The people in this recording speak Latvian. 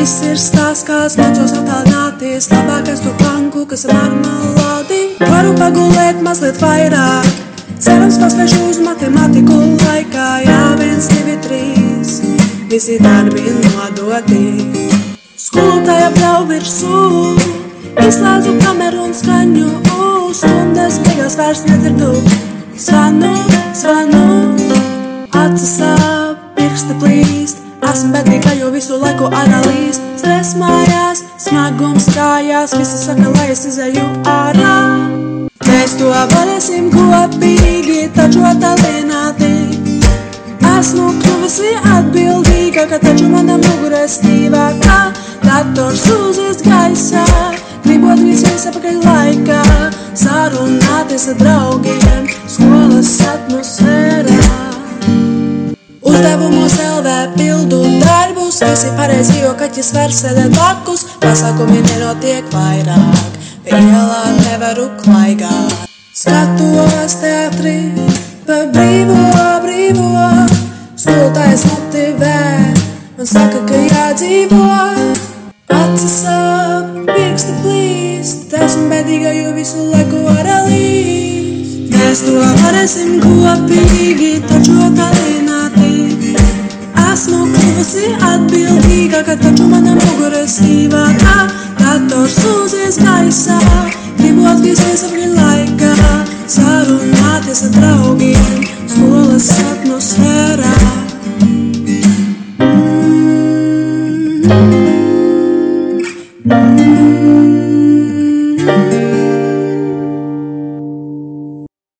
Viss ir stāsts, kāds mācos attālināties, labākais to planku, kas ir marmalādi. Varu pagulēt mazliet vairāk, cerams paspēšu uz matemātiku laikā, jā, viens, divi, trīs, visi darbi nodoti. Skolotāja bļauj virsū, izslēdzu kameru un skaņu, stundas beigās vairs nedzirdu. Zvanu, zvanu, acis sāp, pirksti plīst, esmu bedīga, jo visu laiku analīst. Stress mājās, smagums kājās, visi saka, lai es izēju ārā. Mēs to varēsim kopīgi, taču attālināti. Esmu kļuvusi atbildīga, ka taču mana mugurē stīvākā, dators uzies gaisā. Gribu atgriezties atpakaļ laikā, sarunāties ar draugiem, skolas atmosfērā. Pildu visi pareizi, jo kaķis var sēdēt blakus, pasākumi nenotiek vairāk, pie ielā nevaru klaigāt. Skatos teatri, pa brīvo, brīvo, skolotājs motivē, man saka, ka jādzīvo. Acis sāp, pirksti plīst, esmu bedīga, jo visu laiku var līst. Mēs to varēsim kopīgi, taču attālināti. Tikai kad taču manam mugurē sīvā tā, dators sūdzies gaisā, gribu atgriezties apļu laikā, sarunāties ar draugiem, skolas atmosfērā. Mm -hmm. Mm -hmm.